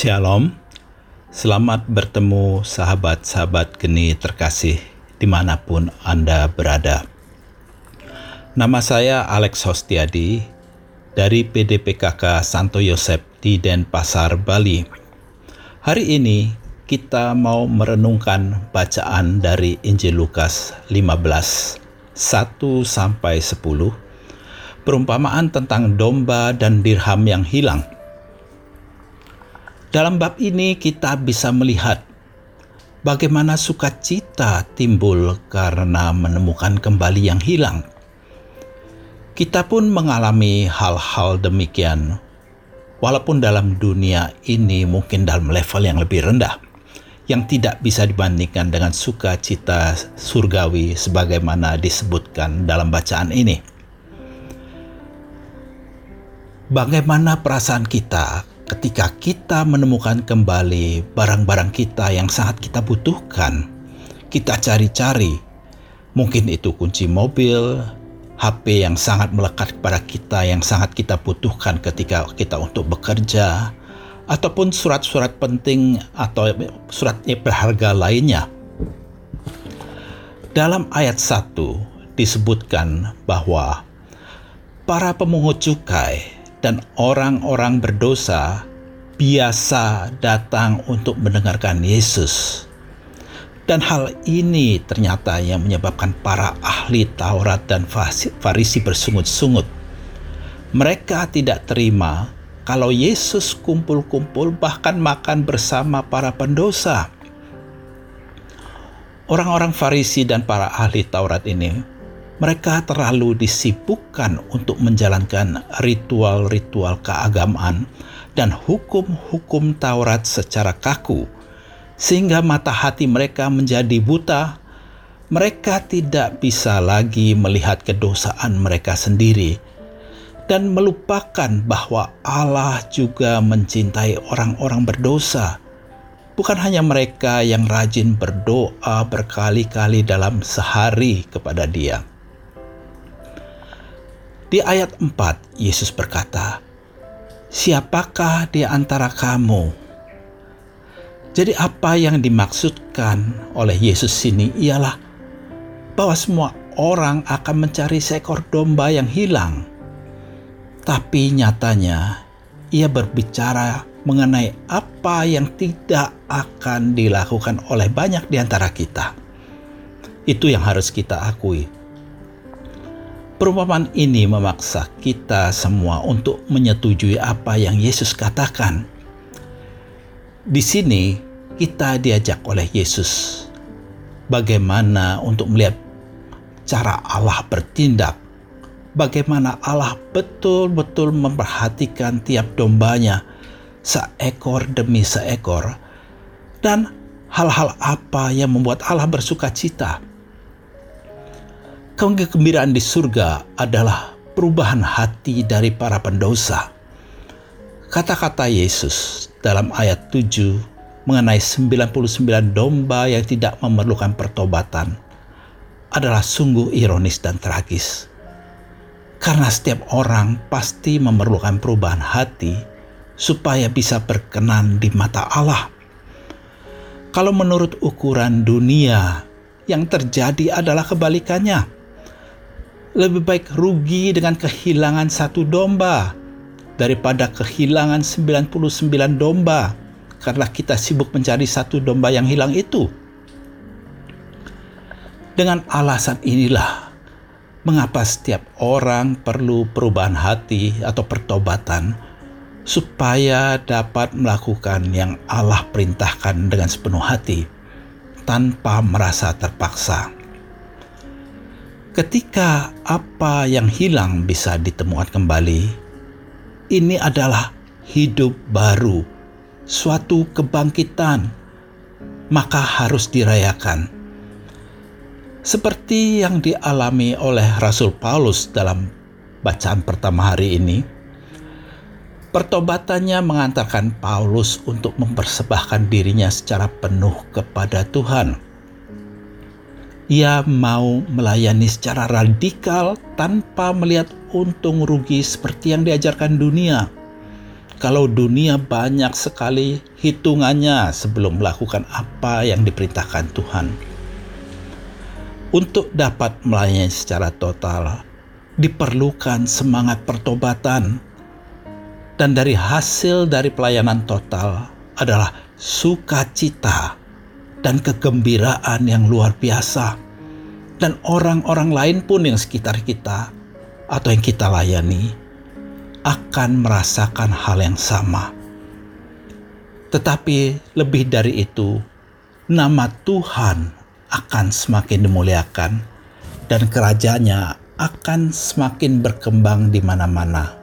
Shalom, selamat bertemu sahabat-sahabat geni terkasih di mana pun Anda berada. Nama saya Alex Hostiadi dari PDPKK Santo Yosep di Denpasar, Bali. Hari ini kita mau merenungkan bacaan dari Injil Lukas 15, 1 sampai 10, perumpamaan tentang domba dan dirham yang hilang. Dalam bab ini kita bisa melihat bagaimana sukacita timbul karena menemukan kembali yang hilang. Kita pun mengalami hal-hal demikian, walaupun dalam dunia ini mungkin dalam level yang lebih rendah, yang tidak bisa dibandingkan dengan sukacita surgawi sebagaimana disebutkan dalam bacaan ini. Bagaimana perasaan kita ketika kita menemukan kembali barang-barang kita yang sangat kita butuhkan? Kita cari-cari, mungkin itu kunci mobil, HP yang sangat melekat kepada kita yang sangat kita butuhkan ketika kita untuk bekerja ataupun surat-surat penting atau surat berharga lainnya. Dalam ayat 1 disebutkan bahwa para pemungut cukai dan orang-orang berdosa biasa datang untuk mendengarkan Yesus dan hal ini ternyata yang menyebabkan para ahli Taurat dan Farisi bersungut-sungut. Mereka tidak terima kalau Yesus kumpul-kumpul bahkan makan bersama para pendosa. Orang-orang Farisi dan para ahli Taurat ini mereka terlalu disibukkan untuk menjalankan ritual-ritual keagamaan dan hukum-hukum Taurat secara kaku sehingga mata hati mereka menjadi buta. Mereka tidak bisa lagi melihat kedosaan mereka sendiri dan melupakan bahwa Allah juga mencintai orang-orang berdosa. Bukan hanya mereka yang rajin berdoa berkali-kali dalam sehari kepada Dia. Di ayat 4, Yesus berkata, "Siapakah di antara kamu jadi apa yang dimaksudkan oleh Yesus ini ialah bahwa semua orang akan mencari seekor domba yang hilang. Tapi nyatanya ia berbicara mengenai apa yang tidak akan dilakukan oleh banyak di antara kita. Itu yang harus kita akui. Perumpamaan ini memaksa kita semua untuk menyetujui apa yang Yesus katakan di sini kita diajak oleh Yesus bagaimana untuk melihat cara Allah bertindak, bagaimana Allah betul-betul memperhatikan tiap dombanya seekor demi seekor, dan hal-hal apa yang membuat Allah bersuka cita. Kegembiraan di surga adalah perubahan hati dari para pendosa. Kata-kata Yesus dalam ayat 7 mengenai 99 domba yang tidak memerlukan pertobatan adalah sungguh ironis dan tragis. Karena setiap orang pasti memerlukan perubahan hati supaya bisa berkenan di mata Allah. Kalau menurut ukuran dunia, yang terjadi adalah kebalikannya. Lebih baik rugi dengan kehilangan satu domba daripada kehilangan 99 domba karena kita sibuk mencari satu domba yang hilang itu. Dengan alasan inilah mengapa setiap orang perlu perubahan hati atau pertobatan supaya dapat melakukan yang Allah perintahkan dengan sepenuh hati tanpa merasa terpaksa. Ketika apa yang hilang bisa ditemukan kembali, ini adalah hidup baru, suatu kebangkitan, maka harus dirayakan. Seperti yang dialami oleh Rasul Paulus dalam bacaan pertama hari ini, pertobatannya mengantarkan Paulus untuk mempersembahkan dirinya secara penuh kepada Tuhan. Ia mau melayani secara radikal tanpa melihat untung rugi seperti yang diajarkan dunia. kalau dunia banyak sekali hitungannya sebelum melakukan apa yang diperintahkan Tuhan. Untuk dapat melayani secara total, diperlukan semangat pertobatan, dan dari hasil dari pelayanan total adalah sukacita dan kegembiraan yang luar biasa, dan orang-orang lain pun yang sekitar kita atau yang kita layani akan merasakan hal yang sama. Tetapi lebih dari itu, nama Tuhan akan semakin dimuliakan dan kerajaannya akan semakin berkembang di mana-mana.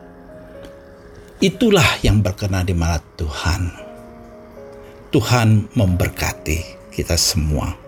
Itulah yang berkenan di mana Tuhan. Tuhan memberkati kita semua.